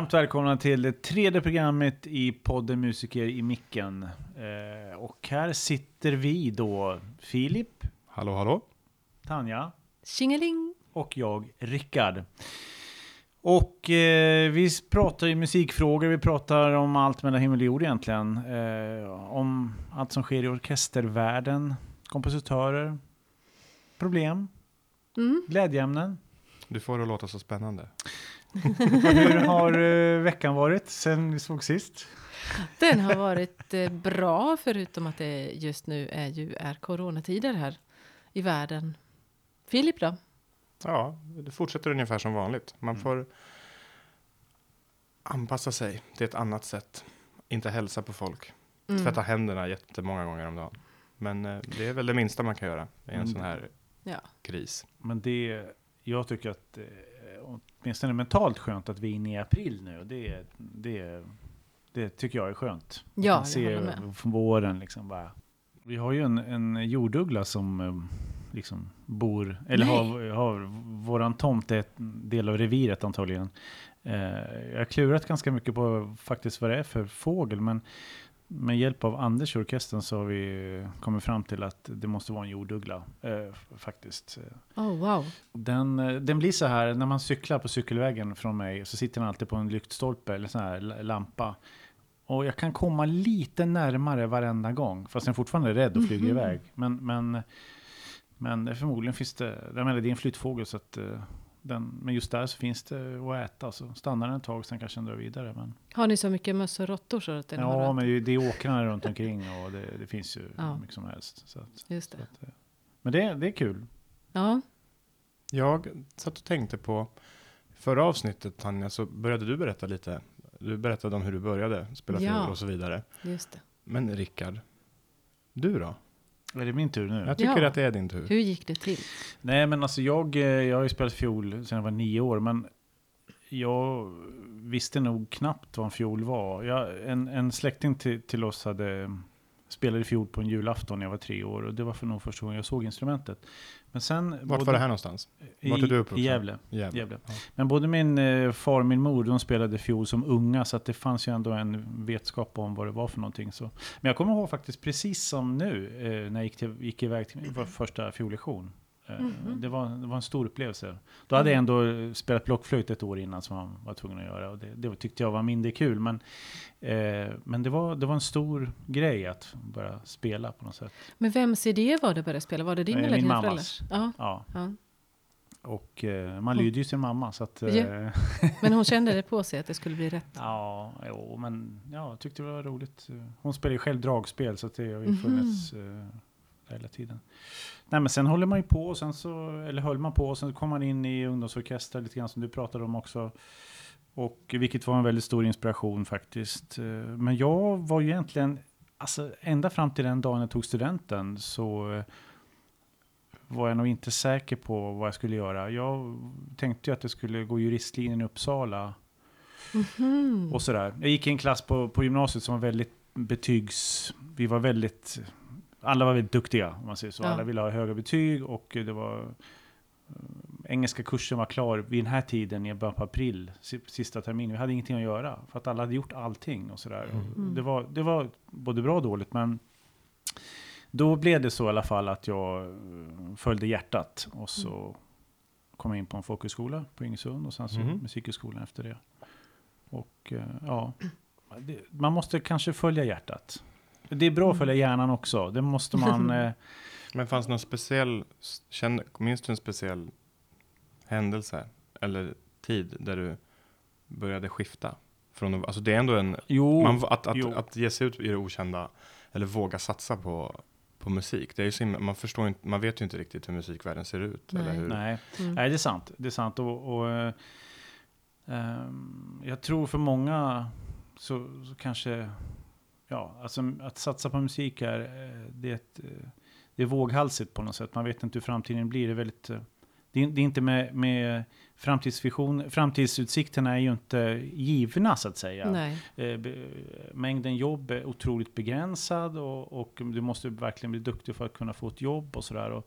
Varmt välkomna till det tredje programmet i podden Musiker i micken. Eh, och här sitter vi då, Filip, Hallå, hallå. Tanja Tjingeling! och jag, Rickard. Och eh, vi pratar ju musikfrågor, vi pratar om allt mellan himmel och jord egentligen. Eh, om allt som sker i orkestervärlden, kompositörer, problem, Mm. glädjeämnen. Du får det att låta så spännande. Hur har eh, veckan varit sen vi såg sist? Den har varit eh, bra, förutom att det just nu är ju är coronatider här i världen. Filip då? Ja, det fortsätter ungefär som vanligt. Man Mm. får anpassa sig till ett annat sätt. Inte hälsa på folk. Mm. Tvätta händerna jättemånga gånger om dagen. Men eh, det är väl det minsta man kan göra i en Mm. sån här Ja. kris. Men det, jag tycker att åtminstone mentalt skönt att vi är inne i april nu. Det, det, det tycker jag är skönt. Ja, jag från våren liksom bara. Vi har ju en, en jorduggla som eh, liksom bor, eller Nej. har, har våran tomt är ett del av reviret antagligen. Eh, jag har klurat ganska mycket på faktiskt vad det är för fågel, men med hjälp av Anders i orkestern så har vi kommit fram till att det måste vara en jorduggla eh, faktiskt. Oh, wow. Den, eh, den blir så här, när man cyklar på cykelvägen från mig så sitter den alltid på en lyktstolpe eller sån här lampa. Och jag kan komma lite närmare varenda gång, fast den är fortfarande rädd och flyger Mhm. iväg. Men, men, men förmodligen finns det, jag menar det är en flyttfågel så att eh, den, men just där så finns det att äta. Så stannar den ett tag, sen kanske den drar vidare. Men, Har ni så mycket möss och råttor så att har ja, att- men det det är åkrarna runt omkring och det, det finns ju Ja. mycket som helst. Så att, Just så det. att, eh, men det, det är kul. Ja. Jag satt och tänkte på förra avsnittet Tanja, så började du berätta lite. Du berättade om hur du började spela Ja. fiol och så vidare. Just det. Men Rickard, du då? Är det min tur nu? Jag tycker Ja. att det är din tur. Hur gick det till? Nej, men alltså jag, eh, jag har ju spelat fiol sedan jag var nio år, men jag visste nog knappt vad en fiol var. Jag, en, en släkting till, till oss hade spelade fiol på en julafton när jag var tre år och det var för nog första gången jag såg instrumentet. Men sen... Vart både- var det här någonstans? Vart är du uppvuxen? I Gävle. Gävle. Gävle. Ja. Men både min eh, far och min mor de spelade fiol som unga så att det fanns ju ändå en vetskap om vad det var för någonting. Så. Men jag kommer ihåg faktiskt precis som nu eh, när jag gick, till, gick iväg till min första fiollektion. Eh, Mhm. det, var, det var en stor upplevelse. Då hade jag ändå eh, spelat blockflöjt ett år innan som man var tvungen att göra. Och det, det tyckte jag var mindre kul. Men, eh, men det, var, det var en stor grej att börja spela på något sätt. Men vems idé var det att börja spela? Var det din Eh, eller dina mammas. Ja. Ja. Och eh, man lyder ju sin mamma. Så att, eh, Ja. Men hon kände det på sig att det skulle bli rätt? Ja, jo, men ja, jag tyckte det var roligt. Hon spelar ju själv dragspel så att det har ju Mhm. funnits eh, hela tiden. Nej, men sen håller man ju på och sen så, eller höll man på och sen kom man in i ungdomsorkester lite grann som du pratade om också. Och vilket var en väldigt stor inspiration faktiskt. Eh, Men jag var ju egentligen, alltså ända fram till den dagen jag tog studenten så eh, var jag nog inte säker på vad jag skulle göra. Jag tänkte ju att jag skulle gå juristlinjen i Uppsala Mhm. och sådär. Jag gick i en klass på, på gymnasiet som var väldigt betygs... Vi var väldigt... Alla var väldigt duktiga, om man säger så. Ja. Alla ville ha höga betyg och det var... eh, Engelska kursen var klar vid den här tiden, i början på april, si- sista terminen. Vi hade ingenting att göra, för att alla hade gjort allting och sådär. Mm. Det, var, det var både bra och dåligt, men då blev det så i alla fall att jag eh, följde hjärtat. Och så kom jag in på en folkhögskola på Ingesund och sen så Mhm. musikhögskolan efter det. Och eh, ja, det, man måste kanske följa hjärtat. Det är bra att följa hjärnan också. Det måste man... Eh, Men fanns det någon speciell, minns du en speciell händelse eller tid där du började skifta? Från, alltså det är ändå en, jo, man, att, att, jo. att ge sig ut i det okända eller våga satsa på, på musik. Det är ju så man, förstår inte, man vet ju inte riktigt hur musikvärlden ser ut. Nej. Eller hur? nej, Mm. nej, det är sant. Det är sant. Och, och, ehm, jag tror för många så, så kanske... Ja, alltså att satsa på musik är, eh, det är, ett, eh, det är våghalsigt på något sätt. Man vet inte hur framtiden blir. Det är väldigt... eh, Det är, det är inte med, med framtidsvision, framtidsutsikterna är ju inte givna så att säga. Nej. Mängden jobb är otroligt begränsad och, och du måste verkligen bli duktig för att kunna få ett jobb och sådär.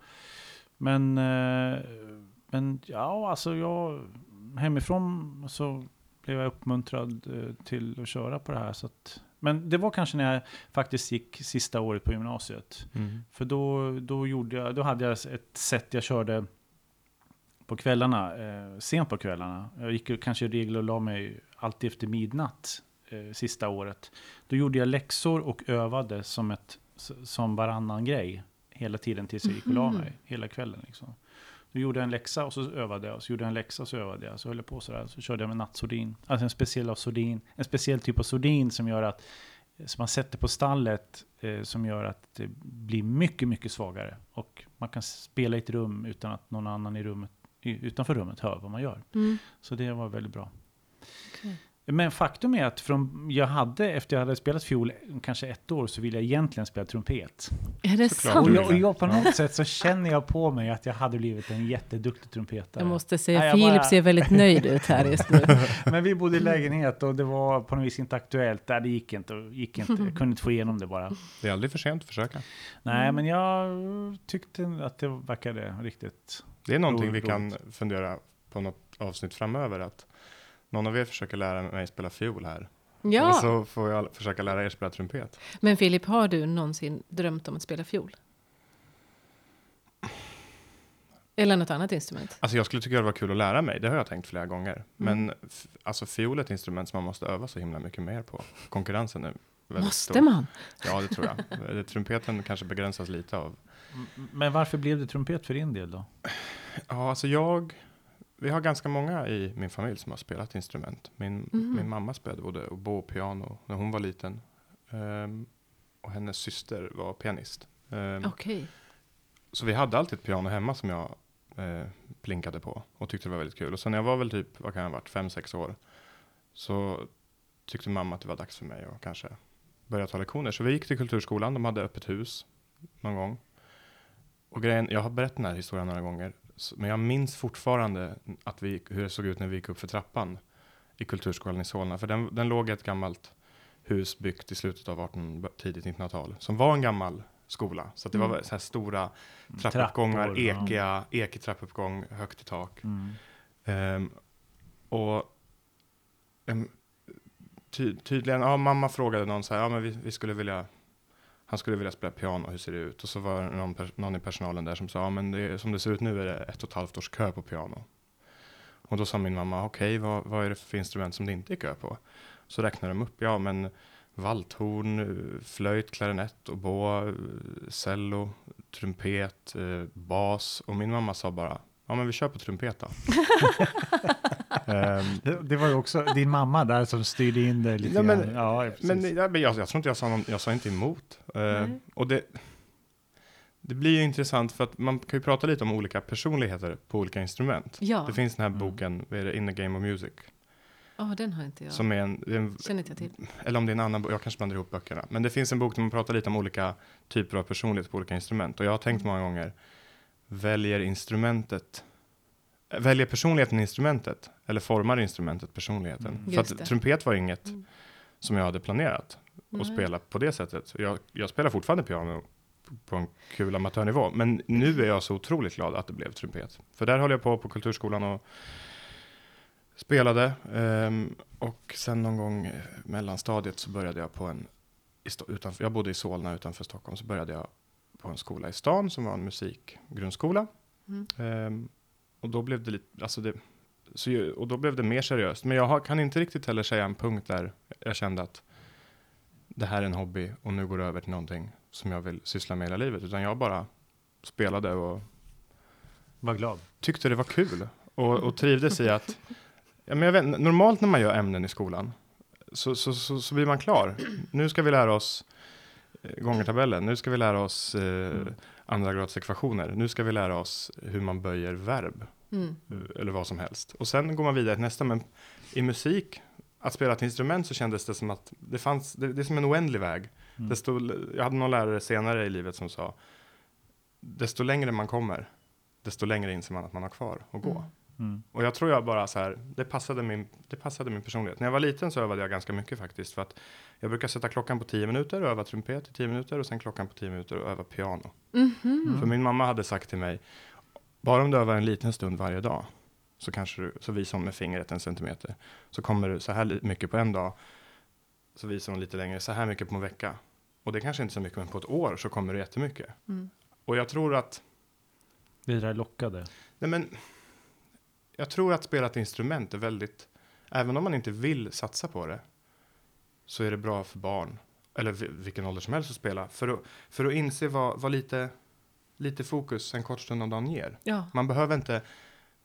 Men, men ja, alltså jag hemifrån så blev jag uppmuntrad till att köra på det här. Så att, men det var kanske när jag faktiskt gick sista året på gymnasiet. Mm. För då, då, gjorde jag, då hade jag ett sätt jag körde på kvällarna, eh, sent på kvällarna. Jag gick kanske i regel och la mig alltid efter midnatt eh, sista året. Då gjorde jag läxor och övade som, ett, som varannan grej hela tiden tills jag gick och la Mhm. mig, hela kvällen. Liksom. Då gjorde jag en läxa och så övade jag, så gjorde jag en läxa och så övade jag. Så höll jag på sådär, så körde jag med nattsordin. Alltså en speciell, av sordin, en speciell typ av sordin som gör att, som man sätter på stallet, eh, som gör att det blir mycket, mycket svagare. Och man kan spela i ett rum utan att någon annan i rummet, utanför rummet hör vad man gör. Mm. Så det var väldigt bra. Okej. Men faktum är att från, jag hade, efter jag hade spelat fiol kanske ett år, så ville jag egentligen spela trumpet. Är det Såklart. sant? Och jag, och jag på något sätt så känner jag på mig att jag hade blivit en jätteduktig trumpetare. Jag måste säga, Nej, jag Filip bara- ser väldigt nöjd ut här just nu. Men vi bodde i lägenhet och det var på något vis inte aktuellt. Nej, det gick inte. Gick inte. Jag kunde inte få igenom det bara. Det är aldrig för sent att försöka. Nej, men jag tyckte att det verkade riktigt... Det är någonting vi Roligt. kan fundera på något avsnitt framöver. Att någon av er försöker lära mig spela fiol här. Och Ja, så får jag försöka lära er spela trumpet. men Filip, har du någonsin drömt om att spela fiol? Eller något annat instrument? Alltså jag skulle tycka det var kul att lära mig. Det har jag tänkt flera gånger. Mm. Men alltså fiol är ett instrument som man måste öva så himla mycket mer på. Konkurrensen är väldigt Måste stor. man? Ja, det tror jag. Eh, Trumpeten kanske begränsas lite av. Men varför blev det trumpet för din del då? Ja, alltså jag. Vi har ganska många i min familj som har spelat instrument. Min, Mhm. min mamma spelade både oboe och piano när hon var liten. Ehm, och hennes syster var pianist. Ehm, Okej. Så vi hade alltid ett piano hemma som jag eh, plinkade på och tyckte det var väldigt kul. Och sen när jag var väl typ, vad kan jag ha varit, fem, sex år. Så tyckte mamma att det var dags för mig att kanske börja ta lektioner. Så vi gick till kulturskolan, de hade öppet hus någon gång. Och grejen, jag har berättat den här historien några gånger. Men jag minns fortfarande att vi, hur det såg ut när vi gick upp för trappan i kulturskolan i Solna. För den, den låg i ett gammalt hus byggt i slutet av 18, tidigt 1900-tal. Som var en gammal skola. Så det Mm. var så här stora trappuppgångar, Trappor, ja. ekiga, ekig trappuppgång, högt i tak. Mm. Ehm, och em, ty, tydligen, ja, mamma frågade någon så här, ja men vi, vi skulle vilja, han skulle vilja spela piano, hur ser det ut? Och så var det någon, någon i personalen där som sa, ja men det, som det ser ut nu är det ett och ett halvt års kö på piano. Och då sa min mamma, okej, vad, vad är det för instrument som det inte är kö på? Så räknade de upp, ja men valthorn, flöjt, klarinett, oboe, cello, trumpet, eh, bas. Och min mamma sa bara, ja men vi kör på trumpet då. Ehm, Det, var ju också din mamma där som styrde in det lite Ja, men- grann. Ja, men ja, men jag, jag tror inte jag sa, någon, jag sa inte emot. Eh, Nej. och det, det blir ju intressant för att man kan ju prata lite om olika personligheter på olika instrument. Ja, Det finns den här Mm. boken, vad är det, In the Game of Music, oh, den har inte jag. som är en, en Känner inte jag till. eller om det är en annan bok, jag kanske blandar ihop böckerna. Men det finns en bok där man pratar lite om olika typer av personlighet på olika instrument. Och jag har tänkt många gånger, väljer instrumentet, väljer personligheten instrumentet? Eller formar instrumentet personligheten? Mm. För Just att trumpet var inget Mm. som jag hade planerat att Nej. spela på det sättet. Jag, jag spelar fortfarande piano på en kul amatörnivå. Men nu är jag så otroligt glad att det blev trumpet. För där höll jag på på kulturskolan och spelade. ehm, och sen någon gång eh, mellanstadiet så började jag på en, utanför, jag bodde i Solna utanför Stockholm, så började jag på en skola i stan som var en musikgrundskola. Mm. Ehm, och då blev det lite, alltså det, så, och då blev det mer seriöst. Men jag har, kan inte riktigt heller säga en punkt där jag kände att det här är en hobby och nu går det över till någonting som jag vill syssla med hela livet. Utan jag bara spelade och Var glad. tyckte det var kul och, och trivdes i att, ja, men jag vet, normalt när man gör ämnen i skolan så, så, så, så blir man klar. Nu ska vi lära oss eh, gångertabellen, nu ska vi lära oss eh, Mm. Andra grads ekvationer, nu ska vi lära oss hur man böjer verb Mm. eh, eller vad som helst. Och sen går man vidare till nästa, men i musik, att spela ett instrument så kändes det som att det fanns, det, det är som en oändlig väg. Mm. Desto, jag hade någon lärare senare i livet som sa, desto längre man kommer, desto längre inser man att man har kvar att gå. Mm. Mm. Och jag tror jag bara så här, det passade, min, det passade min personlighet. När jag var liten så övade jag ganska mycket faktiskt. För att jag brukar sätta klockan på 10 minuter och öva trumpet i 10 minuter och sen klockan på 10 minuter och öva piano. Mm. För min mamma hade sagt till mig, bara om du övar en liten stund varje dag så kanske du, så visar hon med fingret en centimeter. Så kommer du så här mycket på en dag. Så visar hon lite längre, så här mycket på en vecka. Och det kanske inte är så mycket, men på ett år så kommer det jättemycket. Mm. Och jag tror att Vi är lockade. Nej, men jag tror att spela ett instrument är väldigt, även om man inte vill satsa på det, så är det bra för barn, eller vi- vilken ålder som helst att spela, för att, för att inse vad, vad lite, lite fokus en kort stund om dagen ger. Ja. Man behöver inte,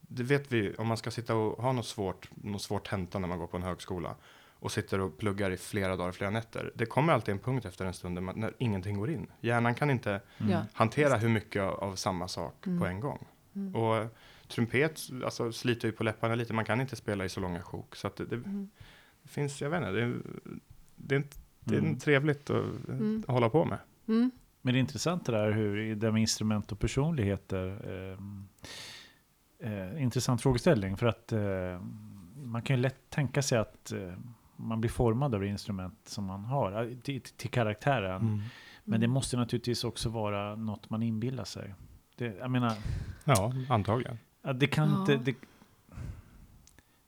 det vet vi, om man ska sitta och ha något svårt, något svårt tenta när man går på en högskola och sitter och pluggar i flera dagar, flera nätter. Det kommer alltid en punkt efter en stund när, man, när ingenting går in. Hjärnan kan inte Mm. Hantera hur mycket av, samma sak Mm. på en gång. Mm. Och trumpet alltså, sliter ju på läpparna lite. Man kan inte spela i så långa sjok. Så det, det, Mm. det finns, jag vet inte, det, är- det, är, inte- det är Mm. trevligt att Mm. hålla på med. Mm. Men det är intressant det där hur det med instrument och personligheter. Eh, eh, intressant frågeställning för att eh, man kan ju lätt tänka sig att eh, man blir formad av det instrument som man har eh, till, till karaktären. Men det Mm. måste naturligtvis också vara något man inbillar sig. Det, jag menar, Ja, antagligen. det kan Ja. inte... Det,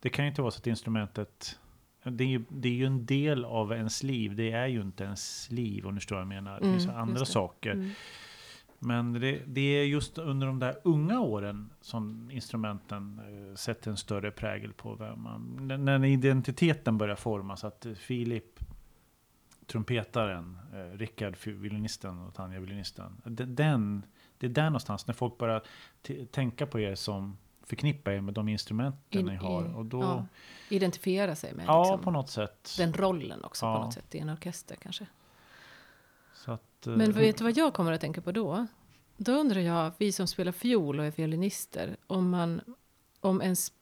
det kan ju inte vara så att instrumentet... Det är, ju, det är ju en del av ens liv. Det är ju inte ens liv om du förstår vad jag menar. Det finns Mm, andra det. saker. Mm. Men det, det är just under de där unga åren som instrumenten eh, sätter en större prägel på vem man... När, identiteten börjar formas, att eh, Filip, trumpetaren, eh, Rickard, violinisten och Tanja, violinisten. de- Den, det är där någonstans, när folk börjar tänka på er som förknippar er med de instrumenten In- ni har. Och då, ja. Identifiera sig med ja, liksom, på något sätt. den rollen också Ja. på något sätt i en orkester kanske. Att, eh, Men vet du vad jag kommer att tänka på då? Då undrar jag, vi som spelar fiol och är violinister, om, man, om ens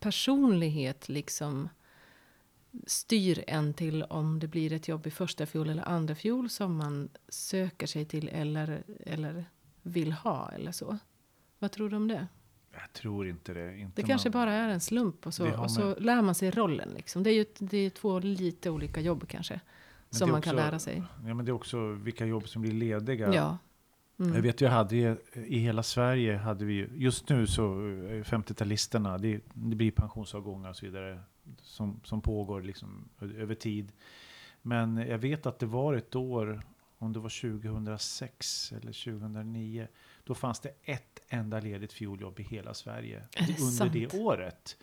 personlighet liksom styr en till om det blir ett jobb i första fiol eller andra fiol som man söker sig till eller, eller vill ha eller så. Vad tror du om det? Jag tror inte det. Inte Det kanske man- bara är en slump och så, och så lär man sig rollen. Liksom. Det är ju det är två lite olika jobb kanske. Men som man kan också- lära sig. Ja, men det är också vilka jobb som blir lediga. Ja. Mm. Jag vet, jag hade i, hela Sverige hade vi, ju- just nu så eh, 50-talisterna, det, det blir pensionsavgångar och så vidare som, som pågår liksom över tid. Men jag vet att det var ett år, om det var 2006 eller 2009, då fanns det ett enda ledigt fioljobb i hela Sverige. Det under sant? det året.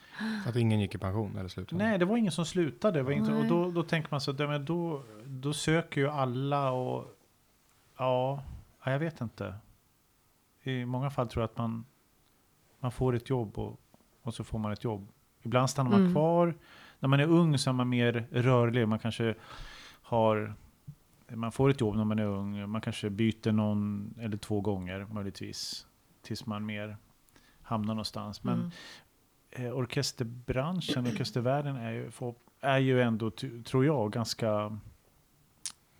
Att ingen gick i pension eller slutade? Nej, det var ingen som slutade. Det var inte, och då, då tänker man så att då, då söker ju alla och ja, ja, jag vet inte. I många fall tror jag att man, man får ett jobb och, och så får man ett jobb. Ibland stannar man Mm. kvar. När man är ung så är man mer rörlig. Man kanske har man får ett jobb när man är ung. Man kanske byter någon eller två gånger möjligtvis. Tills man mer hamnar någonstans. Men Mm. eh, orkesterbranschen, orkestervärlden är ju, får, är ju ändå, tror jag, ganska...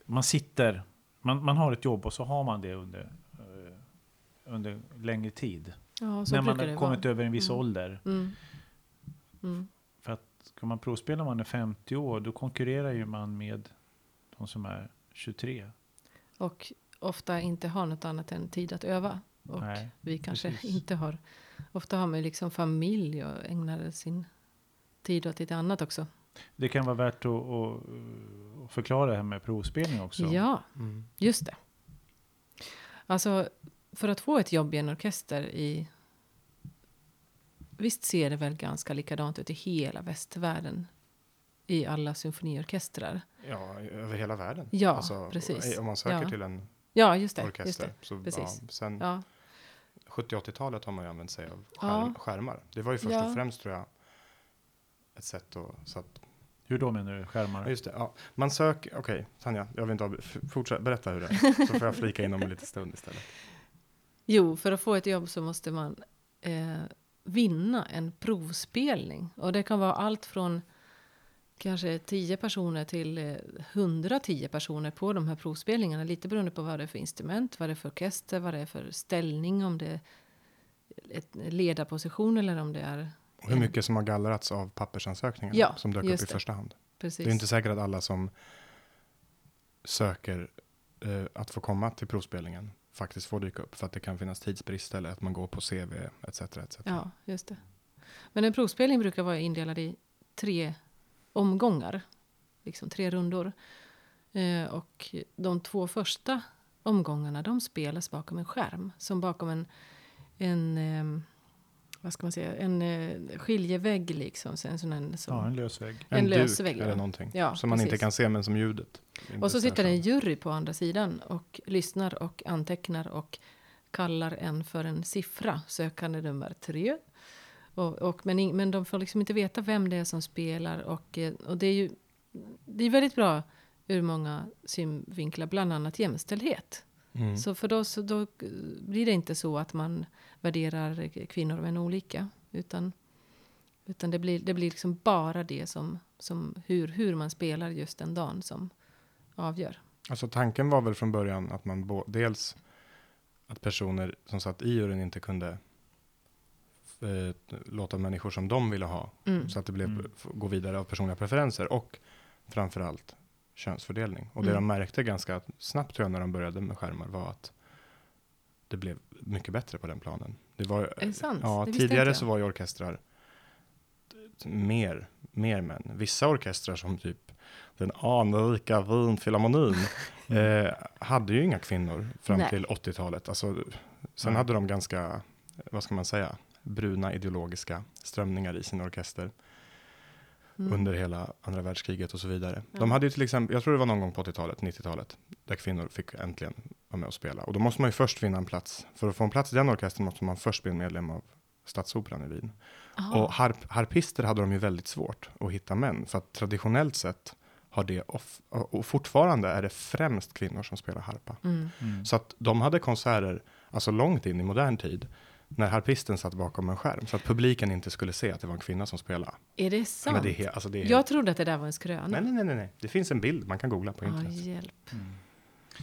Man sitter, man, man har ett jobb och så har man det under, eh, under längre tid. Ja, När man har kommit vara. över en viss Mm. ålder. Mm. Mm. För att ska man provspela när man är 50 år, då konkurrerar ju man med de som är 23. Och ofta inte har något annat än tid att öva. Och Nej, vi kanske precis. inte har. Ofta har man ju liksom familj och ägnar sin tid åt lite annat också. Det kan vara värt att, att, förklara det här med provspelning också. Ja, Mm. just det. Alltså, för att få ett jobb i en orkester i... Visst ser det väl ganska likadant ut i hela västvärlden? I alla symfoniorkestrar. Ja, över hela världen. Ja, Alltså, precis. Om man söker Ja. till en Ja, just det. orkester. Just det. Så, Precis. Ja, sen Ja, 70-80-talet har man ju använt sig av Ja. skärm, skärmar. Det var ju först Ja. och främst tror jag ett sätt att, så att, Hur då menar du? Skärmar? ja just det, ja. Man söker, okej Tanja, jag vill inte fortsätt, berätta hur det är, så får jag flika in om en liten stund istället. Jo, för att få ett jobb så måste man eh, vinna en provspelning. Och det kan vara allt från kanske 10 personer till eh, 110 personer på de här provspelningarna. Lite beroende på vad det är för instrument, vad det är för orkester, vad det är för ställning, om det är ett ledarposition eller om det är... Och hur mycket som har gallrats av pappersansökningar Ja, som dök upp i det. första hand. Precis. Det är inte säkert att alla som söker eh, att få komma till provspelningen faktiskt får dyka upp för att det kan finnas tidsbrist eller att man går på CV etc. etc. Ja, just det. Men en provspelning brukar vara indelad i tre omgångar. Liksom tre rundor. Eh, och de två första omgångarna de spelas bakom en skärm. Som bakom en, en eh, vad ska man säga, en eh, skiljevägg liksom. Så en sån en, som, Ja, en lös vägg. En En, lös duk vägg, ja. eller någonting. Ja, som man inte kan se men som ljudet. Och så sitter en jury på andra sidan och lyssnar och antecknar och kallar en för en siffra, sökande nummer tre. Och, och, men, men de får liksom inte veta vem det är som spelar och, eh, och det är ju det är väldigt bra ur många synvinklar, bland annat jämställdhet. Mm. Så för då, så då blir det inte så att man värderar kvinnor och män olika. Utan, utan det blir, det blir liksom bara det som, som hur, hur man spelar just den dagen som avgör. Alltså tanken var väl från början att man bo- dels att personer som satt i juryn inte kunde eh, låta människor som de ville ha Mm. så att det blev Mm. gå vidare av personliga preferenser och framförallt könsfördelning. Och det Mm. de märkte ganska snabbt tror jag när de började med skärmar var att det blev mycket bättre på den planen. Det var, Är det sant? Ja, Det tidigare så var ju orkestrar mer, mer män. Vissa orkestrar som typ den anrika Wien-filharmonin eh, hade ju inga kvinnor fram Nej. till 80-talet. Alltså, sen Nej. hade de ganska, vad ska man säga, bruna ideologiska strömningar i sin orkester Mm. under hela andra världskriget och så vidare. Ja. De hade ju till exempel, jag tror det var någon gång på 80-talet, 90-talet, där kvinnor fick äntligen vara med och spela. Och då måste man ju först vinna en plats. För att få en plats i den orkestern måste man först bli en medlem av Stadsoperan i Wien. Aha. Och harp, harpister hade de ju väldigt svårt att hitta män. För att traditionellt sett har det, off, och fortfarande är det främst kvinnor som spelar harpa. Mm. Mm. Så att de hade konserter, alltså långt in i modern tid, när harpisten satt bakom en skärm. Så att publiken inte skulle se att det var en kvinna som spelade. Är det sant? Men det är, alltså det är Jag trodde att det där var en skröna. Nej, nej, nej, nej. Det finns en bild, man kan googla på Ja, internet. hjälp. Mm.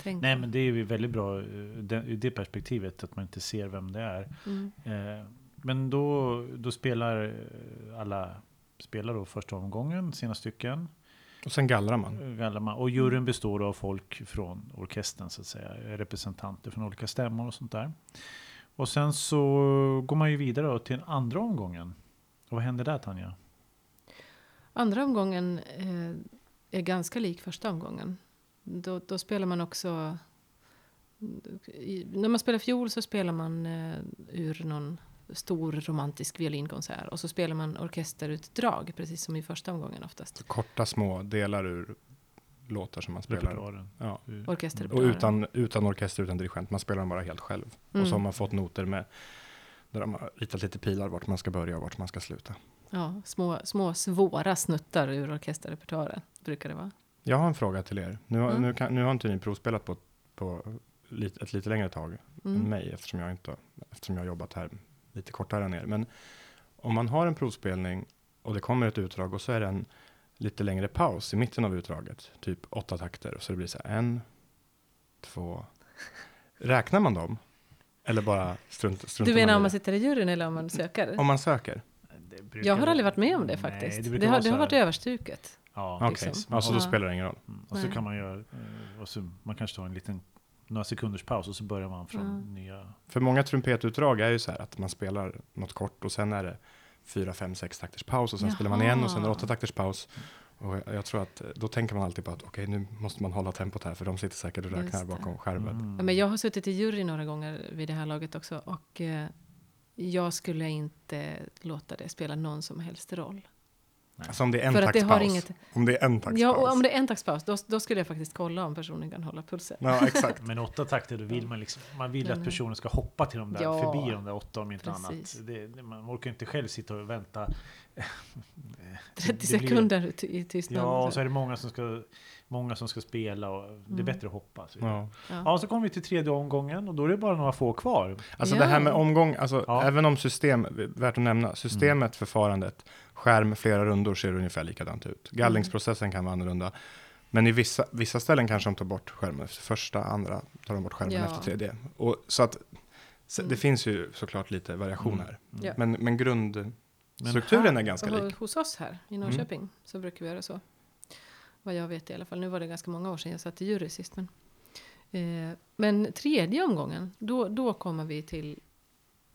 Tänk. Nej, men det är ju väldigt bra eh, det- ur det perspektivet att man inte ser vem det är. Mm. Eh, Men då, då spelar eh, alla spelar då första omgången sina stycken. Och sen gallrar man. eh, gallrar man. Och juryn består då av folk från orkestern så att säga. Representanter från olika stämmor och sånt där. Och sen så går man ju vidare då till den andra omgången. Och vad händer där Tanja? Andra omgången eh, är ganska lik första omgången. Då, då spelar man också... I, när man spelar fiol så spelar man eh, ur någon stor romantisk violinkonsert. Och så spelar man orkesterutdrag, precis som i första omgången oftast. Så korta små delar ur låtar som man spelar. Repertoaren. Ja. Uh, Och utan, utan orkester, utan dirigent. Man spelar den bara helt själv. Mm. Och så har man fått noter med där de har ritat lite pilar vart man ska börja och vart man ska sluta. Ja, små, små svåra snuttar ur orkesterrepertoaren brukar det vara. Jag har en fråga till er. Nu, har- Mm. nu, kan, nu har inte ni provspelat på, på lite, ett lite längre tag än Mm. mig eftersom jag, inte, eftersom jag har jobbat här lite kortare än er. Men om man har en provspelning och det kommer ett utdrag och så är det en lite längre paus i mitten av utdraget, typ åtta takter, och så det blir så här en, två. Räknar man dem? Eller bara strunt, struntar Du menar man om man det? sitter i juryn eller om man söker? Om man söker? det brukar- Jag har aldrig varit med om det Nej, faktiskt. brukar det, har, vara det så har varit överstuket. Ja, Okej, liksom. alltså då Ja. spelar det ingen roll. Mm. Och så Nej. kan man göra, eh, och så, man kanske tar en liten, några sekunders paus och så börjar man från Mm. nya. För många trumpetutdrag är ju så här att man spelar något kort och sen är det fyra, fem, sex takters paus och sen spelar man igen och sen är det Jaha. åtta takters paus. Och jag, jag tror att eh, då tänker man alltid på att okej, nu måste man hålla tempot här för de sitter säkert och räknar bakom skärmen. Mm. Ja, men jag har suttit i jury några gånger vid det här laget också. Och eh, jag skulle inte låta det spela någon som helst roll. Alltså om det är en För att det taktspaus. har inget... Om det är en taktspaus. Ja, och om det är en taktspaus, då, då skulle jag faktiskt kolla om personen kan hålla pulsen. Ja, exakt. Men åtta takter, då vill man liksom, man vill att personen ska hoppa till de där, Ja, förbi de där åtta om inte precis. annat. Det, man orkar inte själv sitta och vänta. 30 Det blir- sekunder i tystnad. Ja, och så är det många som ska, många som ska spela och det är Mm. bättre att hoppa. Så. Ja. Ja. Ja, så kommer vi till tredje omgången och då är det bara några få kvar. Alltså Ja. det här med omgång, alltså Ja. även om system, värt att nämna, systemet, Mm. förfarandet, skärm, flera rundor ser ungefär likadant ut. Gallringsprocessen kan vara annorlunda. Men i vissa, vissa ställen kanske de tar bort skärmen efter första, andra tar de bort skärmen Ja. efter tredje. Och, så att så, det Mm. finns ju såklart lite variation Mm. här. Men, men grundstrukturen här- är ganska lik. hos oss här i Norrköping så brukar vi göra så. Vad jag vet i alla fall. Nu var det ganska många år sedan jag satt i jury sist. Men, eh, men tredje omgången, då, då kommer vi till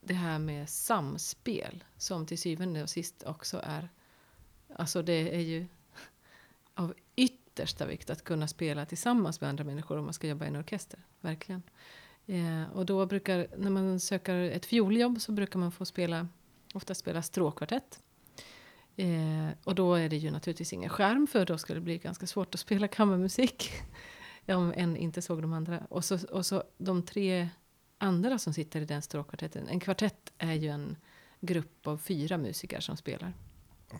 det här med samspel som till syvende och sist också är... Alltså det är ju av yttersta vikt att kunna spela tillsammans med andra människor om man ska jobba i en orkester. Verkligen. Eh, och då brukar, när man söker ett fioljobb så brukar man få spela, ofta spela stråkkvartett. Eh, och då är det ju naturligtvis ingen skärm för då skulle det bli ganska svårt att spela kammarmusik. om en inte såg de andra. Och så, och så de tre andra som sitter i den stråkkvartetten. En kvartett är ju en grupp av fyra musiker som spelar.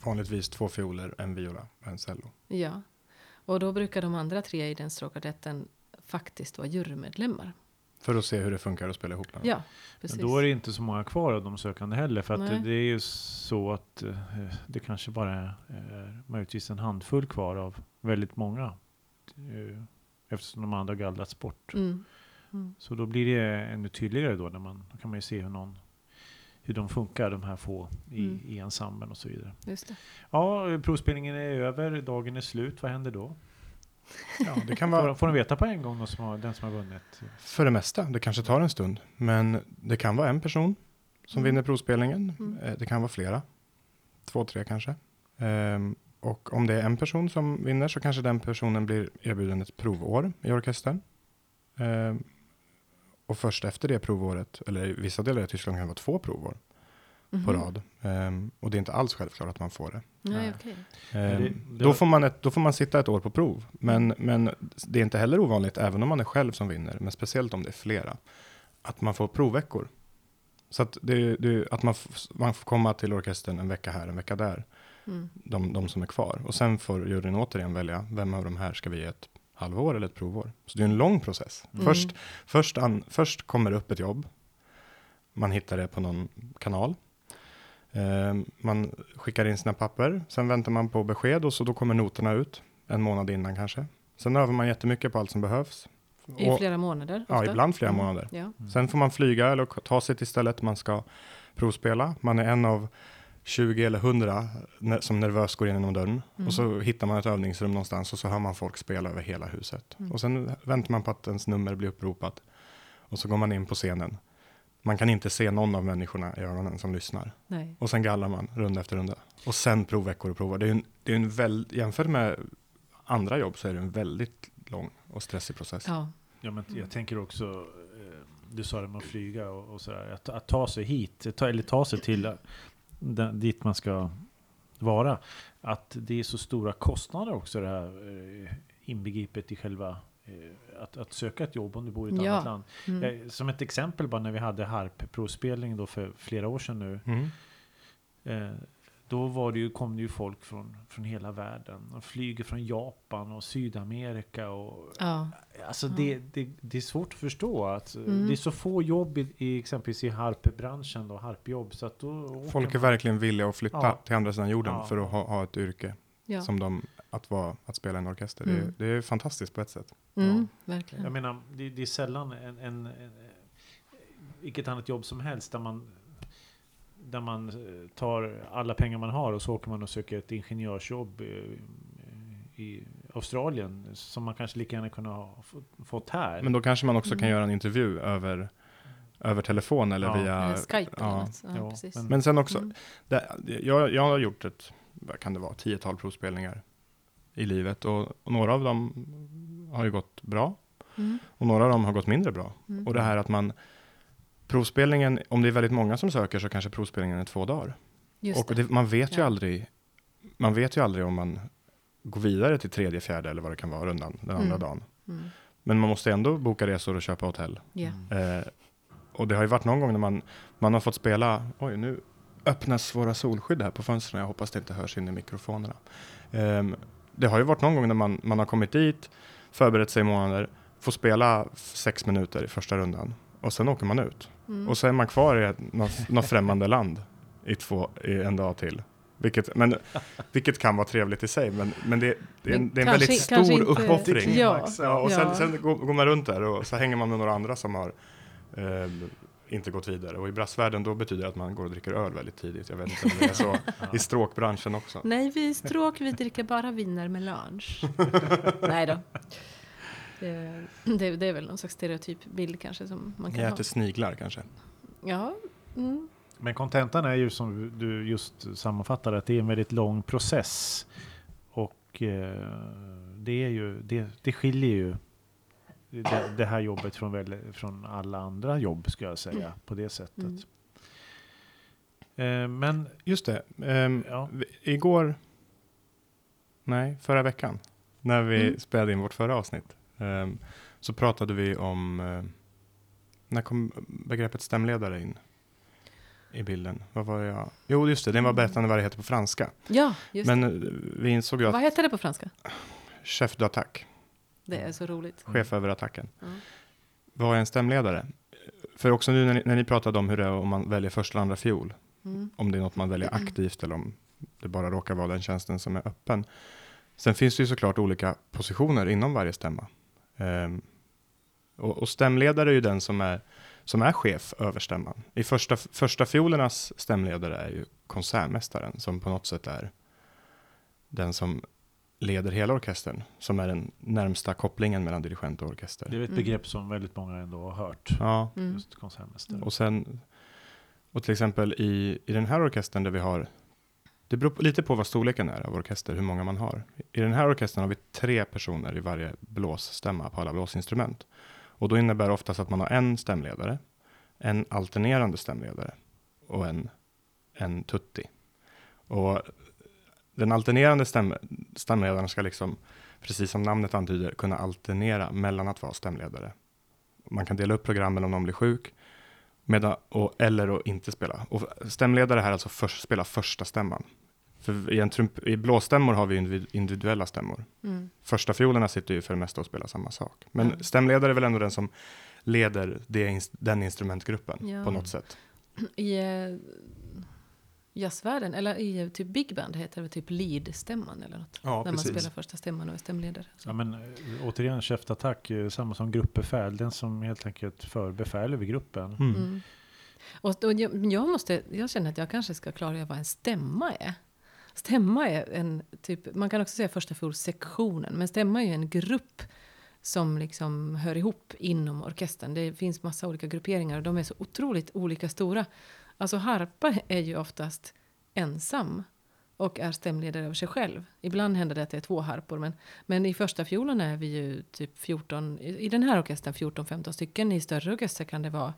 Vanligtvis två fioler, en viola och en cello. Ja, och då brukar de andra tre i den stråkkvartetten faktiskt vara jurymedlemmar. För att se hur det funkar att spela ihop dem. Ja, precis. Men då är det inte så många kvar av de sökande heller. För att det, det är ju så att eh, det kanske bara är eh, möjligtvis en handfull kvar av väldigt många. Eh, eftersom de andra gallrats bort. Mm. Mm. Så då blir det ännu tydligare då. När man, då kan man ju se hur, någon, hur de funkar, de här få i, Mm. i ensemblen och så vidare. Just det. Ja, provspelningen är över, dagen är slut. Vad händer då? Ja, det kan vara Får, de veta på en gång, som har, den som har vunnit? för det mesta. Det kanske tar en stund. Men det kan vara en person som Mm. vinner provspelningen. Mm. Eh, Det kan vara flera. Två, tre kanske. Ehm, och om det är en person som vinner så kanske den personen blir erbjuden ett provår i orkestern. Ehm, och först efter det provåret, eller i vissa delar i Tyskland kan det vara två provår på Mhm. rad. Ehm, och det är inte alls självklart att man får det. Nej, Nej. okej. Det- det då, får man ett, då får man sitta ett år på prov. Men, men det är inte heller ovanligt, även om man är själv som vinner, men speciellt om det är flera, att man får provveckor. Så att, det, det, att man, man får komma till orkestern en vecka här, en vecka där, Mm. de, de som är kvar. Och sen får juryn återigen välja, vem av de här ska vi ge ett halvår eller ett provår? Så det är en lång process. Mm. Först, först, an, först kommer det upp ett jobb, man hittar det på någon kanal. Ehm, man skickar in sina papper, sen väntar man på besked och så då kommer noterna ut en månad innan kanske. Sen övar man jättemycket på allt som behövs. I Och- flera månader? Ja, ofta? ibland flera Mm. månader. Ja. Sen får man flyga eller ta sig till stället man ska provspela. Man är en av 20 eller 100 ne- som nervöst går in genom dörren. Mm. Och så hittar man ett övningsrum någonstans och så hör man folk spela över hela huset. Mm. Och sen väntar man på att ens nummer blir uppropat. Och så går man in på scenen. Man kan inte se någon av människorna i ögonen som lyssnar. Nej. Och sen gallrar man runda efter runda. Och sen provveckor och provar. Det är en, det är en väl, jämfört med andra jobb så är det en väldigt lång och stressig process. Ja. Ja, men jag tänker också, eh, du sa det med att flyga och, och sådär, att, att ta sig hit, ta, eller ta sig till den, dit man ska vara. Att det är så stora kostnader också det här eh, inbegripet i själva att, att söka ett jobb om du bor i ett Ja. annat land. Mm. Eh, Som ett exempel bara när vi hade harpprovspelning då för flera år sedan nu. Mm. Eh, då var det ju, kom det ju folk från, från hela världen. De flyger från Japan och Sydamerika och Ja. Alltså Ja. det, det, det är svårt att förstå att eh, Mm. det är så få jobb i, i exempelvis i harpbranschen då, harpjobb. Så att då Folk är man- verkligen villiga att flytta Ja. till andra sidan jorden Ja. för att ha, ha ett yrke ja. som de, att, vara, att spela i en orkester. Det, är, Mm. det är fantastiskt på ett sätt. Mm, Jag verkligen. menar, det, det är sällan en, en, en, vilket annat jobb som helst där man där man eh, tar alla pengar man har och så åker man och söker ett ingenjörsjobb eh, i Australien som man kanske lika gärna kunde ha fått, här. Men då kanske man också kan Mm. göra en intervju över, över telefon eller Ja. via... Eller Skype eller ja. Ja, Ja, precis. men- Men sen också, Mm. det, jag, jag har gjort ett, vad kan det vara, tiotal provspelningar i livet och, och några av dem har ju gått bra Mm. och några av dem har gått mindre bra. Mm. Och det här att man, provspelningen, om det är väldigt många som söker så kanske provspelningen är två dagar. Just och det. det, man vet ju Ja. aldrig, man vet ju aldrig om man går vidare till tredje, fjärde eller vad det kan vara rundan den andra Mm. dagen. Mm. Men man måste ändå boka resor och köpa hotell. Mm. Eh, och det har ju varit någon gång när man, man har fått spela, oj nu öppnas våra solskydd här på fönstren, jag hoppas det inte hörs in i mikrofonerna. Ehm, det har ju varit någon gång när man, man har kommit dit, förberett sig i månader, får spela sex minuter i första rundan och sen åker man ut. Mm. Och så är man kvar i ett, något, något främmande land i, två, i en dag till. Vilket, men, vilket kan vara trevligt i sig, men, men det, det är en, det är en kanske- väldigt stor inte- uppoffring. Ja. Ja, och Ja. sen, sen går, går man runt där och så hänger man med några andra som har eh, inte gått vidare. Och i brassvärlden då betyder det att man går och dricker öl väldigt tidigt. Jag vet inte om det är så i stråkbranschen också. Nej, vi stråk, vi dricker bara viner med lunch. Nej då. Det, det, det är väl någon slags stereotyp bild kanske som man Ni kan ha. äter sniglar kanske? Ja, Mm. Men kontentan är ju som du just sammanfattade att det är en väldigt lång process. Och eh, det, är ju, det, det skiljer ju det, det här jobbet från, väl, från alla andra jobb ska jag säga på det sättet. Mm. Eh, men Just det. ehm, ja, igår, nej, förra veckan, när vi Mm. spelade in vårt förra avsnitt, ehm, så pratade vi om, eh, när kom begreppet stämledare in i bilden? Vad var jag? Jo, just det, det var berättande vad det heter på franska. Ja, just Men eh, vi insåg ju det. Vad att heter det på franska? chef d'attaque, Det är så roligt. chef över attacken, Mm. vad är en stämledare? För också nu när ni, när ni pratade om hur det är om man väljer första eller andra fiol, Mm. om det är något man väljer aktivt eller om det bara råkar vara den tjänsten som är öppen. Sen finns det ju såklart olika positioner inom varje stämma. Ehm, och, och stämledare är ju den som är, som är chef över stämman. I första, första fiolernas stämledare är ju konsertmästaren som på något sätt är den som leder hela orkestern, som är den närmsta kopplingen mellan dirigent och orkester. det är ett Mm. begrepp som väldigt många ändå har hört. Ja, Mm. Just konsertmästare. och sen, och till exempel i, i den här orkestern där vi har, det beror på, lite på vad storleken är av orkester, hur många man har. I den här orkestern har vi tre personer i varje blåsstämma på alla blåsinstrument. Och då innebär det oftast att man har en stämledare, en alternerande stämledare och en, en tutti. Och den alternerande stäm, stämledaren ska liksom, precis som namnet antyder, kunna alternera mellan att vara stämledare. Man kan dela upp programmen om någon blir sjuk, medan, och, eller att inte spela. Och stämledare här alltså först, spela första stämman. För i, en trump, i blåstämmor har vi individ- individuella stämmor. Mm. Första fiolerna sitter ju för det mesta och spelar samma sak. Men Mm. stämledare är väl ändå den som leder det, den instrumentgruppen Ja. på något sätt. I eh, jazzvärlden, eller i typ big band heter det typ lead-stämman eller något. Ja, när man spelar första stämman och är stämledare. Så. Ja, men, eh, återigen, cheftattack, eh, samma som gruppbefäl. Den som helt enkelt för befäl över gruppen. Mm. Mm. Och, och jag, jag, måste, jag känner att jag kanske ska klargöra vad en stämma är. Stämma är en typ, man kan också säga första sektionen, men stämma är ju en grupp som liksom hör ihop inom orkestern. Det finns massa olika grupperingar och de är så otroligt olika stora. Alltså harpa är ju oftast ensam och är stämledare över sig själv. Ibland händer det att det är två harpor, men, men i första fiolen är vi ju typ 14, i, i den här orkestern 14-15 stycken. I större orkester kan det vara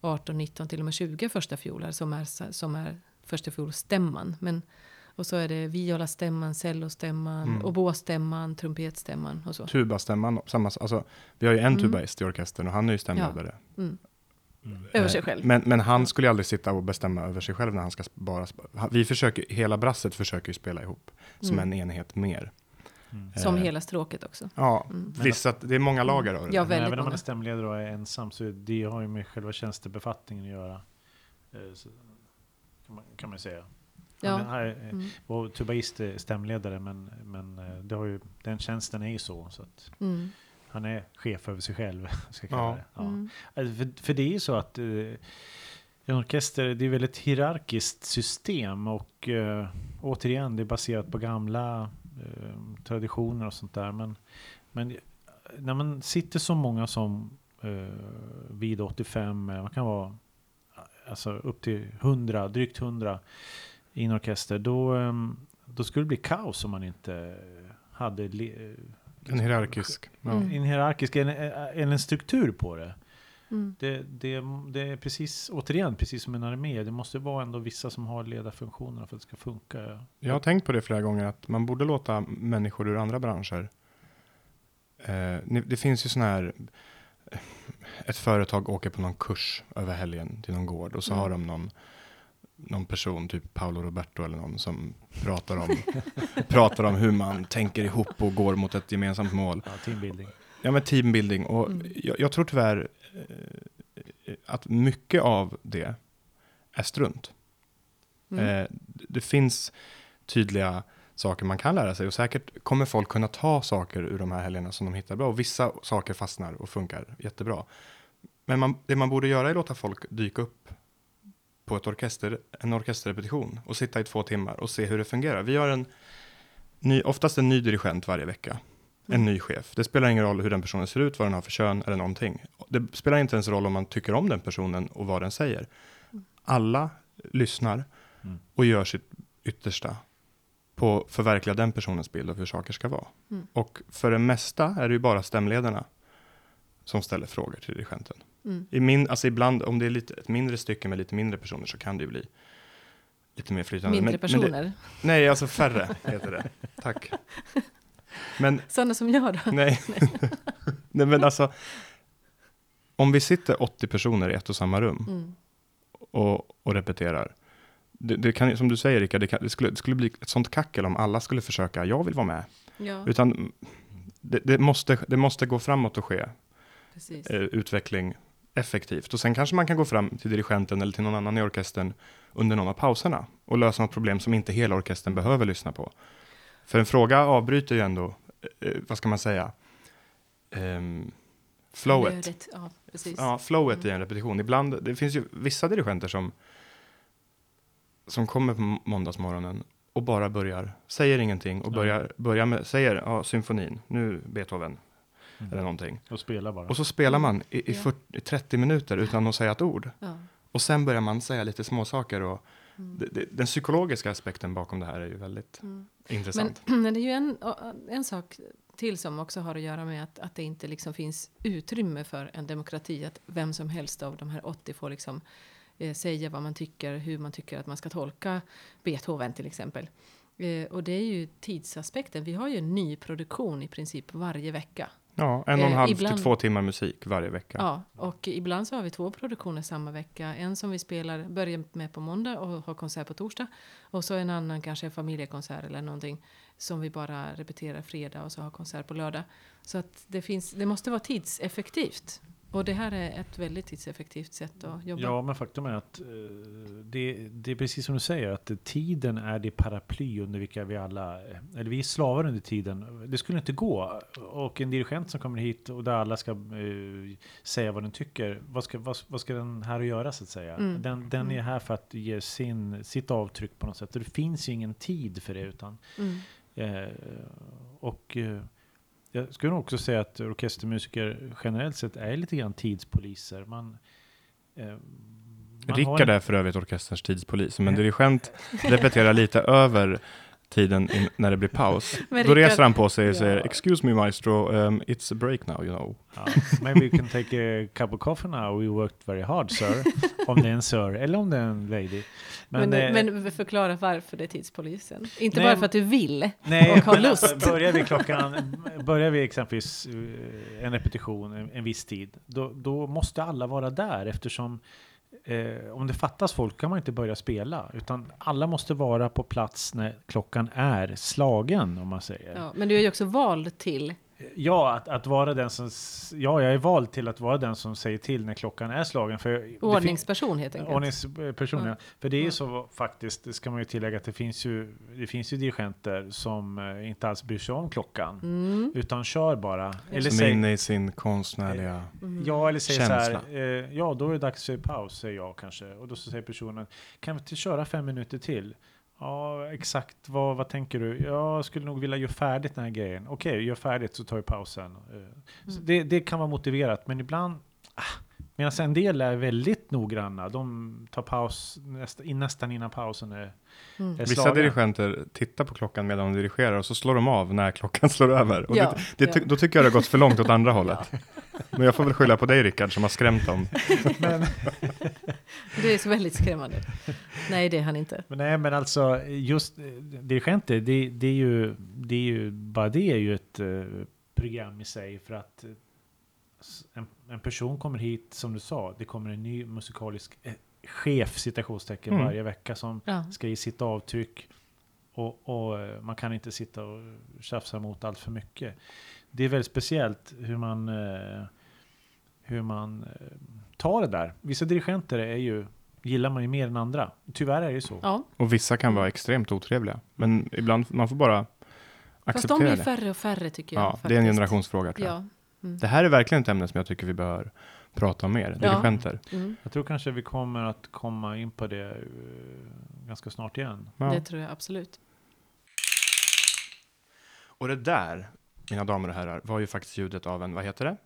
18, 19, till och med 20 första fioler som är, som är första fiolstämman. Men, och så är det violastämman, cellostämman, Mm. obostämman, trumpetstämman och så. Tubastämman, samma, alltså, vi har ju en Mm. tubaist i orkestern och han är ju stämledare. Mm. Mm. Över Eh, sig själv. Men, men han skulle ju aldrig sitta och bestämma över sig själv när han ska bara... Vi försöker, hela brasset försöker ju spela ihop som Mm. en enhet mer. Mm. Som eh, hela stråket också. Ja, Mm. vissa, det är många lager av det. Ja. Men väldigt även om man är stämledare och är ensam så det har ju med själva tjänstebefattningen att göra. Eh, så, kan, man, kan man säga. Ja. Han är, eh, Mm. och tubaist är stämledare men, men det har ju, den tjänsten är ju så. så att Mm. Han är chef över sig själv. Ska jag kalla Ja. det. Ja. Mm. Alltså, För, för det är ju så att eh, en orkester det är väldigt hierarkiskt system och eh, återigen det är baserat på gamla eh, traditioner och sånt där. Men, men när man sitter så många som eh, vid 85, eh, vad kan vara alltså upp till 100, drygt 100 i en orkester, då, eh, då skulle det bli kaos om man inte hade En hierarkisk. Ja. Mm. en hierarkisk, en, en, en struktur på det. Mm. Det, det, det är precis, återigen, precis som en armé. Det måste vara ändå vissa som har ledarfunktionerna för att det ska funka. Jag har tänkt på det flera gånger, att man borde låta människor ur andra branscher. Eh, det finns ju sådana här, eh, ett företag åker på någon kurs över helgen till någon gård och så Mm. har de någon, någon person, typ Paolo Roberto eller någon, som pratar om, pratar om hur man tänker ihop och går mot ett gemensamt mål. Ja, teambuilding. Ja, men teambuilding. Och Mm. jag, jag tror tyvärr eh, att mycket av det är strunt. Mm. Eh, det finns tydliga saker man kan lära sig och säkert kommer folk kunna ta saker ur de här helgerna som de hittar bra och vissa saker fastnar och funkar jättebra. Men man, det man borde göra är att låta folk dyka upp på ett orkester, en orkesterrepetition och sitta i två timmar och se hur det fungerar. Vi har en ny, oftast en ny dirigent varje vecka, en Mm. ny chef. Det spelar ingen roll hur den personen ser ut, vad den har för kön eller någonting. Det spelar inte ens roll om man tycker om den personen och vad den säger. alla lyssnar Mm. och gör sitt yttersta på att förverkliga den personens bild av hur saker ska vara. Mm. Och för det mesta är det ju bara stämledarna som ställer frågor till dirigenten. Mm. I min, alltså ibland, om det är lite, ett mindre stycke med lite mindre personer så kan det ju bli lite mer flytande. Mindre Men- men personer. det, nej, alltså färre heter det. Tack. Men Sådana som jag då. nej, nej men alltså, om vi sitter 80 personer i ett och samma rum Mm. och, och repeterar. Det, det kan, som du säger Rickard, det, kan, det, skulle, det skulle bli ett sånt kackel om alla skulle försöka, jag vill vara med. Ja, Utan det, det, måste, det måste gå framåt och ske precis. eh, utveckling effektivt. Och sen kanske man kan gå fram till dirigenten eller till någon annan i orkestern under någon av pauserna och lösa något problem som inte hela orkestern behöver lyssna på. För en fråga avbryter ju ändå, eh, vad ska man säga, Ehm, flowet. Ja. Ja, flowet i Mm. en repetition. Ibland, det finns ju vissa dirigenter som, som kommer på må- måndagsmorgonen och bara börjar, säger ingenting och Ja. börjar, börjar med, säger ja, symfonin, nu Beethoven Mm. eller någonting. Och spela bara. Och så spelar man i, i Ja. 40, 30 minuter utan att säga ett ord. Ja. Och sen börjar man säga lite småsaker och Mm. den psykologiska aspekten bakom det här är ju väldigt Mm. intressant. Men, men det är ju en, en sak till som också har att göra med att, att det inte liksom finns utrymme för en demokrati. Att vem som helst av de här 80 får liksom, eh, säga vad man tycker, hur man tycker att man ska tolka Beethoven till exempel. Eh, och det är ju tidsaspekten. Vi har ju en ny produktion i princip varje vecka. Ja, en och en Eh, halv ibland- till två timmar musik varje vecka. Ja, och ibland så har vi två produktioner samma vecka. En som vi spelar, börjar med på måndag och har konsert på torsdag. Och så en annan, kanske en familjekonsert eller någonting som vi bara repeterar fredag och så har konsert på lördag. Så att det, finns, det måste vara tidseffektivt. Och det här är ett väldigt tidseffektivt sätt att jobba. Ja, men faktum är att eh, det, det är precis som du säger, att tiden är det paraply under vilka vi alla, eh, eller vi är slavar under tiden. Det skulle inte gå. Och en dirigent som kommer hit och där alla ska eh, säga vad den tycker, vad ska, vad, vad ska den här att göra så att säga? Mm. Den, den är Mm. här för att ge sin, sitt avtryck på något sätt. Och det finns ju ingen tid för det utan Mm. Eh, och eh, jag skulle också säga att orkestermusiker generellt sett är lite grann tidspoliser. Man, eh, man Rickard en- är för övrigt orkesterns tidspolis, men dirigent repeterar lite över tiden in, när det blir paus. Men Då reser han på sig och säger “Excuse me maestro, um, it's a break now, you know”. Ja, maybe we can take a cup of coffee now. We worked very hard sir. om det är en sir eller om det är en lady. Men, eh, men, förklara varför det är tidspolisen. Inte Nej, bara för att du vill. Nej, och har men alltså, lust. börjar vi klockan, börjar vi exempelvis eh, en repetition en, en viss tid, då, då måste alla vara där eftersom eh, om det fattas folk kan man inte börja spela, utan alla måste vara på plats när klockan är slagen, om man säger. Ja, men du är ju också vald till att, att vara den som, ja, jag är vald till att vara den som säger till när klockan är slagen. För Ordningsperson helt enkelt. Ordningspersoner. Ja. För det är ju Ja. så faktiskt, det ska man ju tillägga, att det finns ju, det finns ju dirigenter som eh, inte alls bryr sig om klockan. Mm. Utan kör bara. Eller Som är säg, inne i sin konstnärliga... Mm. ja, eller säger så här, Känsla. eh, ja då är det dags för paus, säger jag kanske. Och då så säger personen, kan vi inte köra fem minuter till? Ja, exakt. Vad, vad tänker du? Jag skulle nog vilja göra färdigt den här grejen. Okej, gör färdigt så tar vi pausen. Eh, Mm. det, det kan vara motiverat, men ibland ah, Medan en del är väldigt noggranna. De tar paus nästa, nästan innan pausen är, Mm. är Vissa dirigenter tittar på klockan medan de dirigerar och så slår de av när klockan slår över. Och Ja, det, det, ja. Då tycker jag det har gått för långt åt andra hållet. Men jag får väl skylla på dig Rickard som har skrämt dem. Men, Det är så väldigt skrämmande. Nej, det är han inte. Men nej, men alltså just eh, dirigenter, det, det är ju, det är ju, bara det är ju ett eh, program i sig för att en, en person kommer hit, som du sa, det kommer en ny musikalisk eh, chef, citationstecken, Mm. varje vecka som Ja. ska ge sitt avtryck. Och, och eh, man kan inte sitta och tjafsa mot allt för mycket. Det är väldigt speciellt hur man, eh, hur man eh, tar det där. Vissa dirigenter är ju, gillar man ju mer än andra. Tyvärr är det ju så. ja. Och vissa kan vara extremt otrevliga. Men ibland, man får bara Fast de acceptera blir det. färre och färre tycker jag. Ja, faktiskt. det är en generationsfråga tror jag. Ja. Mm. Det här är verkligen ett ämne som jag tycker vi bör prata om mer. Ja. Dirigenter. Mm. Jag tror kanske vi kommer att komma in på det eh, ganska snart igen. Ja. Det tror jag absolut. Och det där, mina damer och herrar, var ju faktiskt ljudet av en, vad heter det?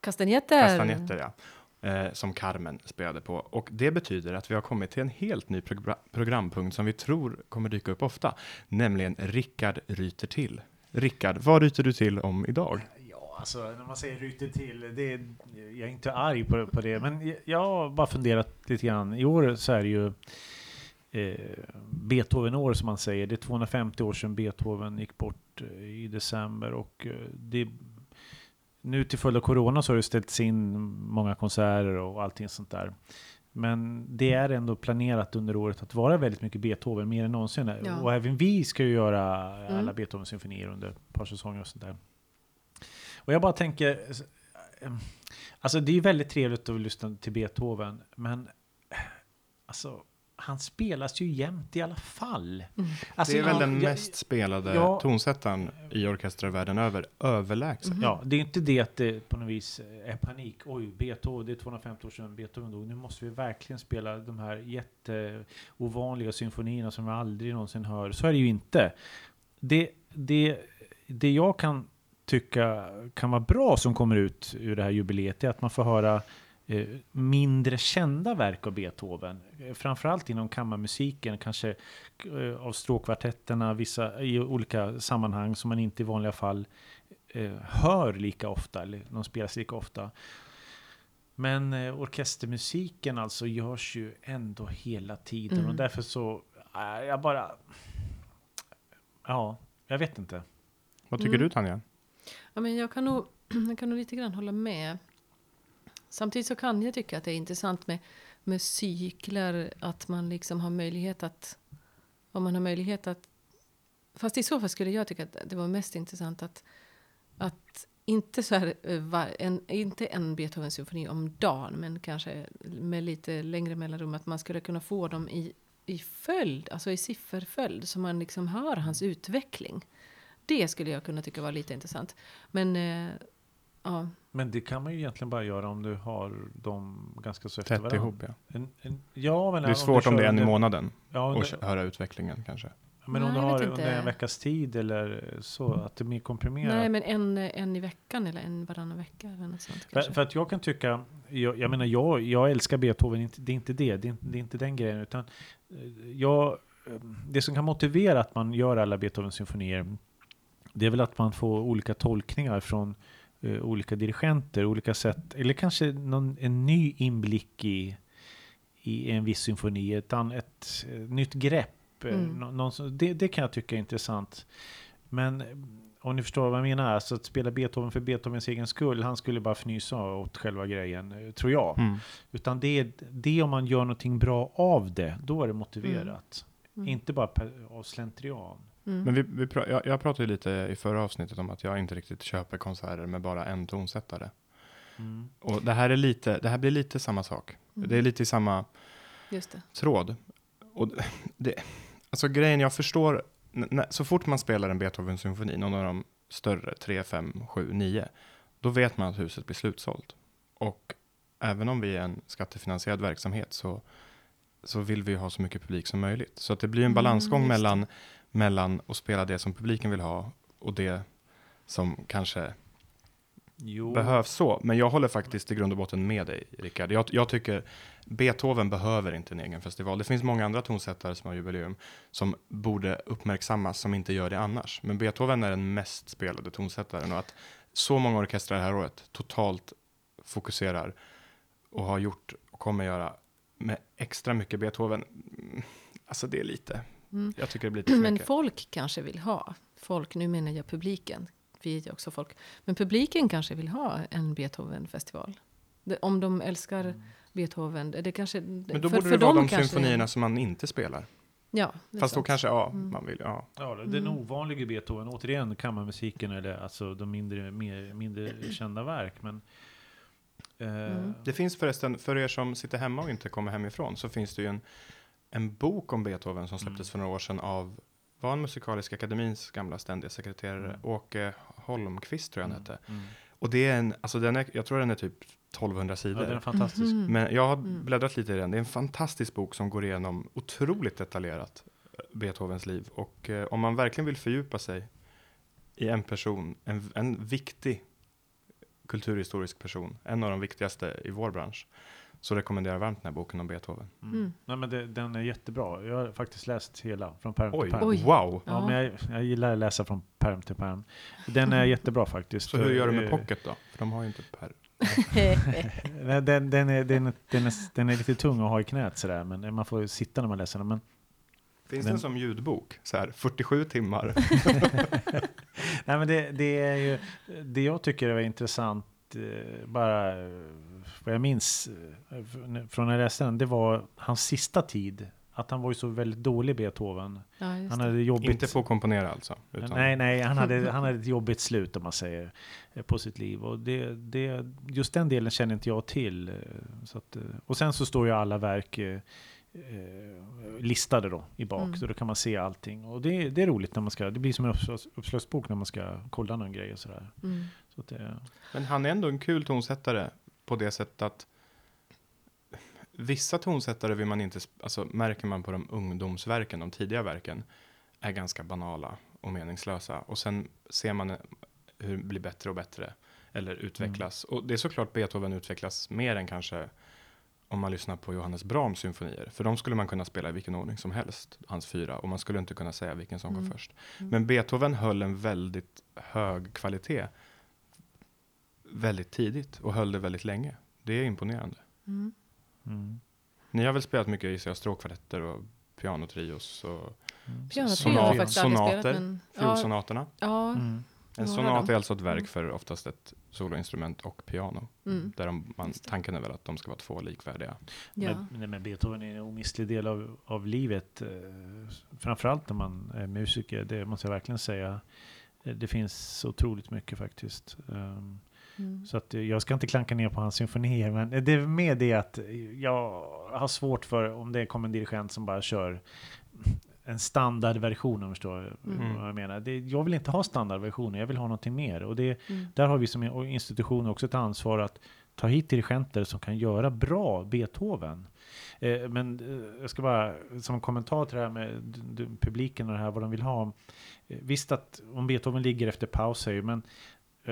Kastanjetter. Kastanjetter, ja. eh, som Carmen spelade på. Och det betyder att vi har kommit till en helt ny progra programpunkt som vi tror kommer dyka upp ofta, nämligen Rickard ryter till. Rickard, vad ryter du till om idag? Alltså när man säger ryter till, det är, jag är inte arg på, på det, men jag har bara funderat lite grann. I år så är det ju eh, Beethoven-år som man säger. Det är 250 år sedan Beethoven gick bort eh, i december och eh, det nu till följd av corona så har det ställts in många konserter och allting sånt där. Men det är ändå planerat under året att vara väldigt mycket Beethoven, mer än någonsin. Ja. Och även vi ska ju göra alla Mm. Beethoven-symfonier under ett par säsonger och sånt där. Och jag bara tänker, eh, alltså det är ju väldigt trevligt att lyssna till Beethoven, men eh, alltså han spelas ju jämt i alla fall. Mm. Alltså, det är väl ja, den jag- mest spelade Ja. tonsättaren i orkestrar världen över, överlägset. Mhm. Ja, det är inte det att det på något vis är panik. Oj, Beethoven, det är 250 år sedan Beethoven dog. Nu måste vi verkligen spela de här jätteovanliga symfonierna som vi aldrig någonsin hör. Så är det ju inte. Det, det, det jag kan tycka kan vara bra som kommer ut ur det här jubileet är att man får höra eh, mindre kända verk av Beethoven. Eh, Framförallt inom kammarmusiken, kanske eh, av stråkkvartetterna, vissa i olika sammanhang som man inte i vanliga fall eh, hör lika ofta, eller de spelas lika ofta. Men orkestermusiken alltså görs ju ändå hela tiden Mm. och därför så, jag bara, ja, jag vet inte. Vad tycker Mm. du Tanja? Ja, men jag, kan nog, jag kan nog lite grann hålla med. Samtidigt så kan jag tycka att det är intressant med, med cykler. Att man liksom har möjlighet att... Om man har möjlighet att... Fast i så fall skulle jag tycka att det var mest intressant att, att inte, så här, eh, en, inte en Beethoven-symfoni om dagen, men kanske med lite längre mellanrum. Att man skulle kunna få dem i, i följd, alltså i sifferföljd, så man liksom hör hans utveckling. Det skulle jag kunna tycka var lite intressant. Men eh, ja, Men det kan man ju egentligen bara göra om du har dem ganska så efter Tätt varandra. ihop ja. En, en, ja, men Det är om svårt du om det är en i månaden Ja, och kö- höra utvecklingen kanske. men om Nej, du jag har vet under en veckas tid eller så, att det är mer komprimerat. nej men en, en i veckan eller en varannan vecka eller något sånt För, för att jag kan tycka, jag, jag menar jag, jag älskar Beethoven, inte- det är inte det, det är, inte- det är inte den grejen, utan eh, jag, eh, det som kan motivera att man gör alla Beethoven-symfonier, det är väl att man får olika tolkningar från eh, olika dirigenter, olika sätt, eller kanske någon, en ny inblick i, i en viss symfoni, ett, an, ett, eh, nytt grepp. eh, Mm. nå- någon, det, det kan jag tycka är intressant. Men om ni förstår vad jag menar, alltså att spela Beethoven för Beethovens egen skull, han skulle bara fnysa åt själva grejen, tror jag. Mm. Utan det är det om man gör någonting bra av det, då är det motiverat. Mm. Inte bara per, av slentrian. Mm. Men vi, vi pra- jag, jag pratade ju lite i förra avsnittet om att jag inte riktigt köper konserter med bara en tonsättare. Och det här, är lite, det här blir lite samma sak. Mm. Det är lite i samma Just det. tråd. Och det, alltså grejen, jag förstår, när, så fort man spelar en Beethoven-symfoni, någon av de större, 3, 5, 7, 9, då vet man att huset blir slutsålt. Och även om vi är en skattefinansierad verksamhet så, så vill vi ju ha så mycket publik som möjligt. Så att det blir en Mm, balansgång det. mellan, mellan att spela det som publiken vill ha och det som kanske Jo. behövs så. Men jag håller faktiskt i grund och botten med dig, Rickard. Jag, jag tycker Beethoven behöver inte en egen festival. Det finns många andra tonsättare som har jubileum som borde uppmärksammas, som inte gör det annars. Men Beethoven är den mest spelade tonsättaren och att så många orkestrar det här året totalt fokuserar och har gjort och kommer göra med extra mycket Beethoven. mm, Alltså det är lite, Mm. jag tycker det blir lite för Men mycket. folk kanske vill ha, folk, nu menar jag publiken, vi är ju också folk, men publiken kanske vill ha en Beethoven-festival. Om de älskar Beethoven, det kanske... Men då borde det vara de symfonierna som man inte spelar. Ja, Fast då sant. kanske, ja, Mm. man vill, ja. Ja, den Mm. ovanliga Beethoven, återigen kammarmusiken eller alltså de mindre, mer, mindre kända verk. Men, eh, Mm. Det finns förresten, för er som sitter hemma och inte kommer hemifrån, så finns det ju en, en bok om Beethoven som släpptes Mm. för några år sedan av, var en Musikaliska Akademins gamla ständiga sekreterare, Mm. Åke Holmqvist tror jag han mm, hette. mm. Och det är en, alltså den är, jag tror den är typ 1200 Ja, sidor. den är fantastisk. Mhm. Men jag har Mm. bläddrat lite i den. Det är en fantastisk bok som går igenom otroligt detaljerat eh, Beethovens liv. Och eh, om man verkligen vill fördjupa sig i en person, en, en viktig kulturhistorisk person, en av de viktigaste i vår bransch. Så rekommenderar jag varmt den här boken om Beethoven. Mm. Nej, men det, den är jättebra. Jag har faktiskt läst hela, från pärm Oj, till pärm. Oj. wow! Ja, men jag, jag gillar att läsa från pärm till pärm. Den är jättebra faktiskt. Så hur gör du med Eh, pocket då? För de har ju inte per... Nej, den, den, är, den, den, är, den är lite tung att ha i knät sådär, men man får ju sitta när man läser den. Men, Finns Men- den som ljudbok? Så här 47 timmar. nej, men det, det är ju, det jag tycker är intressant, eh, bara eh, vad jag minns eh, från när jag läste den, det var hans sista tid. Att han var ju så väldigt dålig Beethoven. Ja, Han det. hade jobbigt. inte få komponera alltså? Utan... Nej, nej, han hade, han hade ett jobbigt slut om man säger eh, på sitt liv. Och det, det, just den delen känner inte jag till. eh, Så att, och sen så står ju alla verk listade då i bak, Mm. så då kan man se allting. Och det, det är roligt när man ska, det blir som en uppslags, uppslagsbok när man ska kolla någon grej och sådär. Mm. Så att det, Men han är ändå en kul tonsättare på det sättet att vissa tonsättare vill man inte, alltså märker man på de ungdomsverken, de tidiga verken, är ganska banala och meningslösa. Och sen ser man hur det blir bättre och bättre, eller utvecklas. Och det är såklart Beethoven utvecklas mer än kanske om man lyssnar på Johannes Brahms symfonier. För de skulle man kunna spela i vilken ordning som helst, hans fyra, och man skulle inte kunna säga vilken som Mm. kom först. Mm. Men Beethoven höll en väldigt hög kvalitet väldigt tidigt och höll det väldigt länge. Det är imponerande. Mm. mm, Ni har väl spelat mycket gissar jag, stråkkvartetter och pianotrios och mm. Aldrig sonater. Men, ja, fiolsonaterna. ja, Mm. En sonat är alltså ett verk Mm. för oftast ett soloinstrument och piano. mm, Där de, man, tanken är väl att de ska vara två likvärdiga. ja. Men, nej, men Beethoven är en omistlig del av, av livet. Eh, framförallt när man är musiker, det måste jag verkligen säga. Eh, Det finns otroligt mycket faktiskt. Um, Mm. Så att jag ska inte klanka ner på hans symfonier, men det är med det att jag har svårt för om det kommer en dirigent som bara kör en standardversion om du förstår Mm. vad jag menar. Det, jag vill inte ha standardversioner, jag vill ha någonting mer. Och det, Mm. där har vi som institution också ett ansvar att ta hit dirigenter som kan göra bra Beethoven. Eh, men eh, jag ska bara, som en kommentar till det här med d- d- publiken och det här, vad de vill ha. Eh, visst att om Beethoven ligger efter paus, men,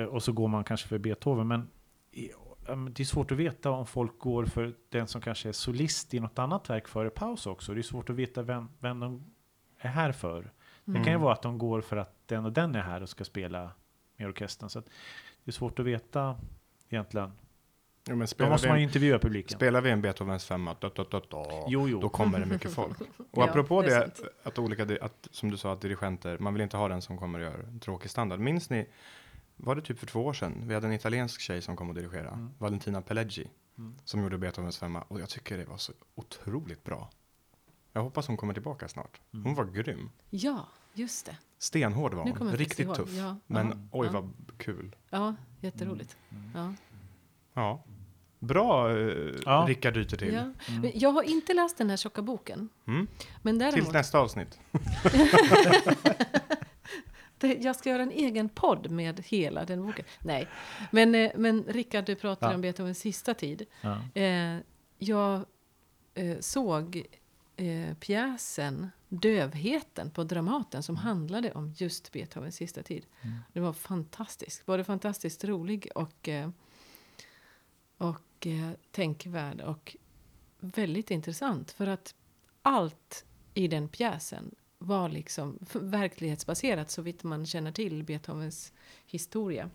och så går man kanske för Beethoven, men det är svårt att veta om folk går för den som kanske är solist i något annat verk före paus också. Det är svårt att veta vem, vem de är här för. Det kan ju Mm. vara att de går för att den och den är här och ska spela med orkestern. Så att det är svårt att veta egentligen. Jo, men Då måste vi man ju intervjua publiken. spelar vi en Beethovens femma, da, da, da, da, Jo, jo. då kommer det mycket folk. Och Ja, apropå det att olika, att, som du sa, att dirigenter, man vill inte ha den som kommer och gör en tråkig standard. Minns ni, var det typ för två år sedan, vi hade en italiensk tjej som kom och dirigera, Mm. Valentina Pelleggi, Mm. som gjorde Beethovens femma, och jag tycker det var så otroligt bra. Jag hoppas hon kommer tillbaka snart. Hon Mm. var grym. ja, just det. Stenhård var hon, riktigt tuff. Ja, Men ja, oj ja. vad kul. Ja, jätteroligt. Mm. Ja. Ja. Bra eh, Ja. Rickard ryter till. Ja. Mm. Jag har inte läst den här tjocka boken. Mm. Men Tills däremot, nästa avsnitt. jag ska göra en egen podd med hela den boken. Nej, men, eh, men Rickard, du pratade Ja. om Beethovens sista tid. Ja. Eh, jag eh, såg eh, pjäsen Dövheten på Dramaten som handlade om just Beethovens sista tid. Mm. Det var fantastiskt. Både fantastiskt rolig och, och tänkvärd och väldigt intressant. För att allt i den pjäsen var liksom verklighetsbaserat så vitt man känner till Beethovens historia.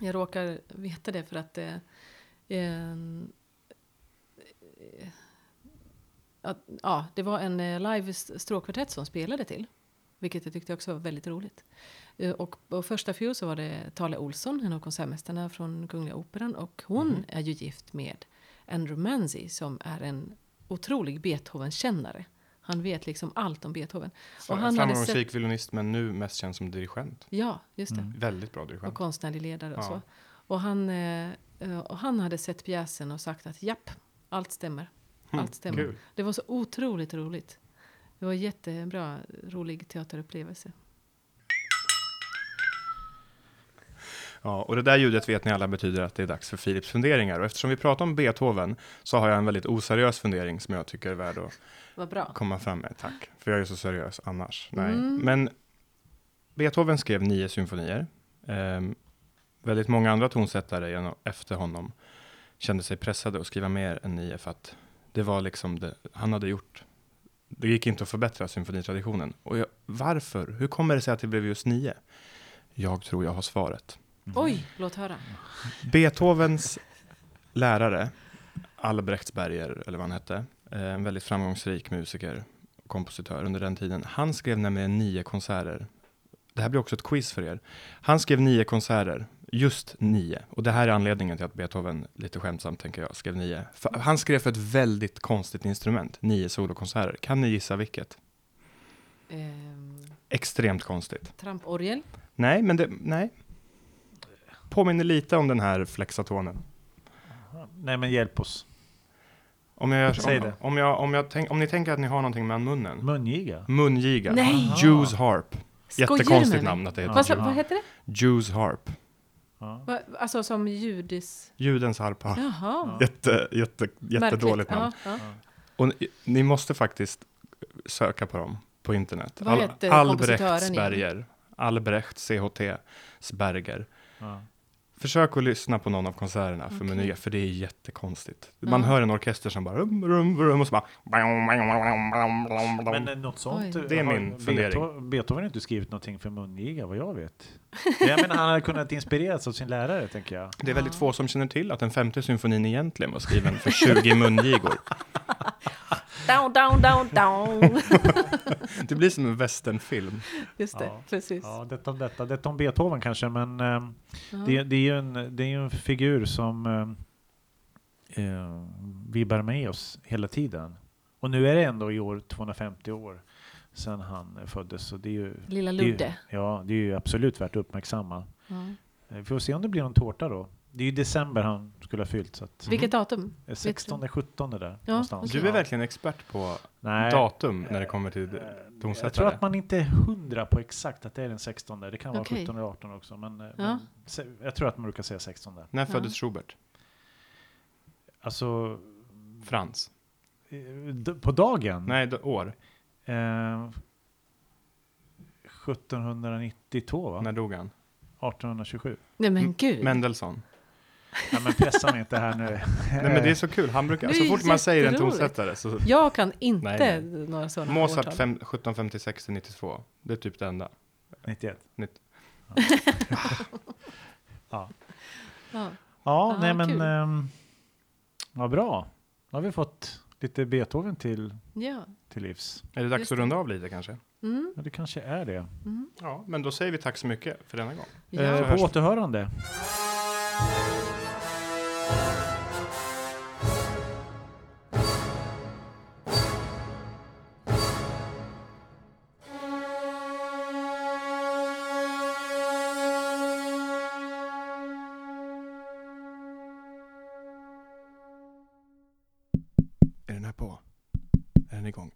Jag råkar veta det för att eh, en, eh, att, ja, det var en eh, live st- stråkkvartett som spelade till. Vilket jag tyckte också var väldigt roligt. Eh, Och på första fiol så var det Tale Olsson, en av konsertmästarna från Kungliga Operan. Och hon Mhm. är ju gift med Andrew Manzi som är en otrolig Beethoven-kännare. Han vet liksom allt om Beethoven. Och han hade Framgångsrik violinist men nu mest känd som dirigent. Ja, just det. Mm. Väldigt bra Och dirigent. konstnärlig ledare och Ja. så. Och han, eh, eh, och han hade sett pjäsen och sagt att japp, allt stämmer. Allt stämmer. Kul. Det var så otroligt roligt. Det var jättebra, rolig teaterupplevelse. Ja, och det där ljudet vet ni alla betyder att det är dags för Philips funderingar. Och eftersom vi pratar om Beethoven så har jag en väldigt oseriös fundering som jag tycker är värd att komma fram med. Tack, för jag är så seriös annars. Nej. Mm. Men Beethoven skrev nio symfonier. Ehm, väldigt många andra tonsättare efter honom kände sig pressade att skriva mer än nio för att det var liksom det han hade gjort. Det gick inte att förbättra symfonitraditionen. Och jag, varför? Hur kommer det sig att det blev just nio? Jag tror jag har svaret. Oj, låt höra. Beethovens lärare, Albrechtsberger, eller vad han hette, eh, en väldigt framgångsrik musiker och kompositör under den tiden. Han skrev nämligen nio konserter. Det här blir också ett quiz för er. Han skrev nio konserter, just nio. Och det här är anledningen till att Beethoven, lite skämtsamt tänker jag, skrev nio. För han skrev för ett väldigt konstigt instrument, nio solokonserter. Kan ni gissa vilket? Ehm, Extremt konstigt. tramporgel. Nej, men det, nej. Påminner lite om den här flexatonen. Nej men hjälp oss. Om, jag gör, Säg om, det. om, jag, om, jag tänk, om ni tänker att ni har någonting med munnen. Mungiga? Mungiga. Nej. Jews harp. Skojar Jättekonstigt namn att det heter Vad, sa- vad heter det? Jews harp. Va, alltså som judis... Judens harpa. Jaha. Jätte, jätte, jättedåligt namn. Ja, ja. Och ni, ni måste faktiskt söka på dem på internet. Vad heter kompositören Albrechtsberger. Albrecht CHT Sberger. Ja. Försök att lyssna på någon av konserterna för Okej. Menuga, för det är jättekonstigt. Man hör en orkester som bara rum, rum, rum och så bara... Men eh, något sånt. Oj. Det är har min fundering. Beethoven, Beethoven har inte skrivit någonting för mungiga vad jag vet. jag menar han hade kunnat inspireras av sin lärare tänker jag. Det är väldigt Ja. få som känner till att den femte symfonin egentligen var skriven för 20 mungigor. Down, down, down, down. Det blir som en westernfilm. Just det, Ja. precis. Ja, detta om detta. Detta om Beethoven kanske, men ehm, Ja. det, det är ju en, det är en figur som eh, vi bär med oss hela tiden. Och nu är det ändå i år 250 år sedan han eh, föddes. Så det är ju, Lilla det är Ludde. ja, det är ju absolut värt att uppmärksamma. Ja. Eh, Vi får se om det blir någon tårta då. Det är ju december han skulle ha fyllt. Så att, Vilket datum? eh, 16, 17 där någonstans. Du är verkligen expert på Nej. datum när det kommer till Eh, Jag tonsättare. tror att man inte är hundra på exakt att det är den 16. Det kan vara Okej. 17 eller 18 också. Men, eh, Ja. men jag tror att man brukar säga 16 där. När Ja. föddes Schubert? Alltså, Frans? eh, på dagen? Nej, år. Eh, 1792 va? När dog han? 1827. Nej men M- gud. Mendelssohn. Ja, men pressa mig inte här nu. Nej, men det är så kul. Han brukar, så fort man säger en tonsättare så... Jag kan inte Nej, några sådana Mozart årtal. fem, 1756 till 92. Det är typ det enda. 91. Nytt. Ja, Ja. ja Ah, nej men ehm, vad bra. Nu har vi fått lite Beethoven till, ja. till livs. Är det dags Just att det. runda av lite kanske? Mm. Ja, det kanske är det. Mm. Ja, men då säger vi tack så mycket för denna gång. Ja. Eh, på vi. återhörande. igång.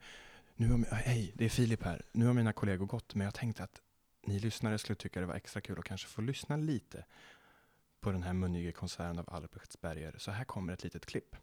Nu har, hej, det är Filip här. Nu har mina kollegor gått, men jag tänkte att ni lyssnare skulle tycka det var extra kul att kanske få lyssna lite på den här munniga konserten av Albrechtsberger. Så här kommer ett litet klipp.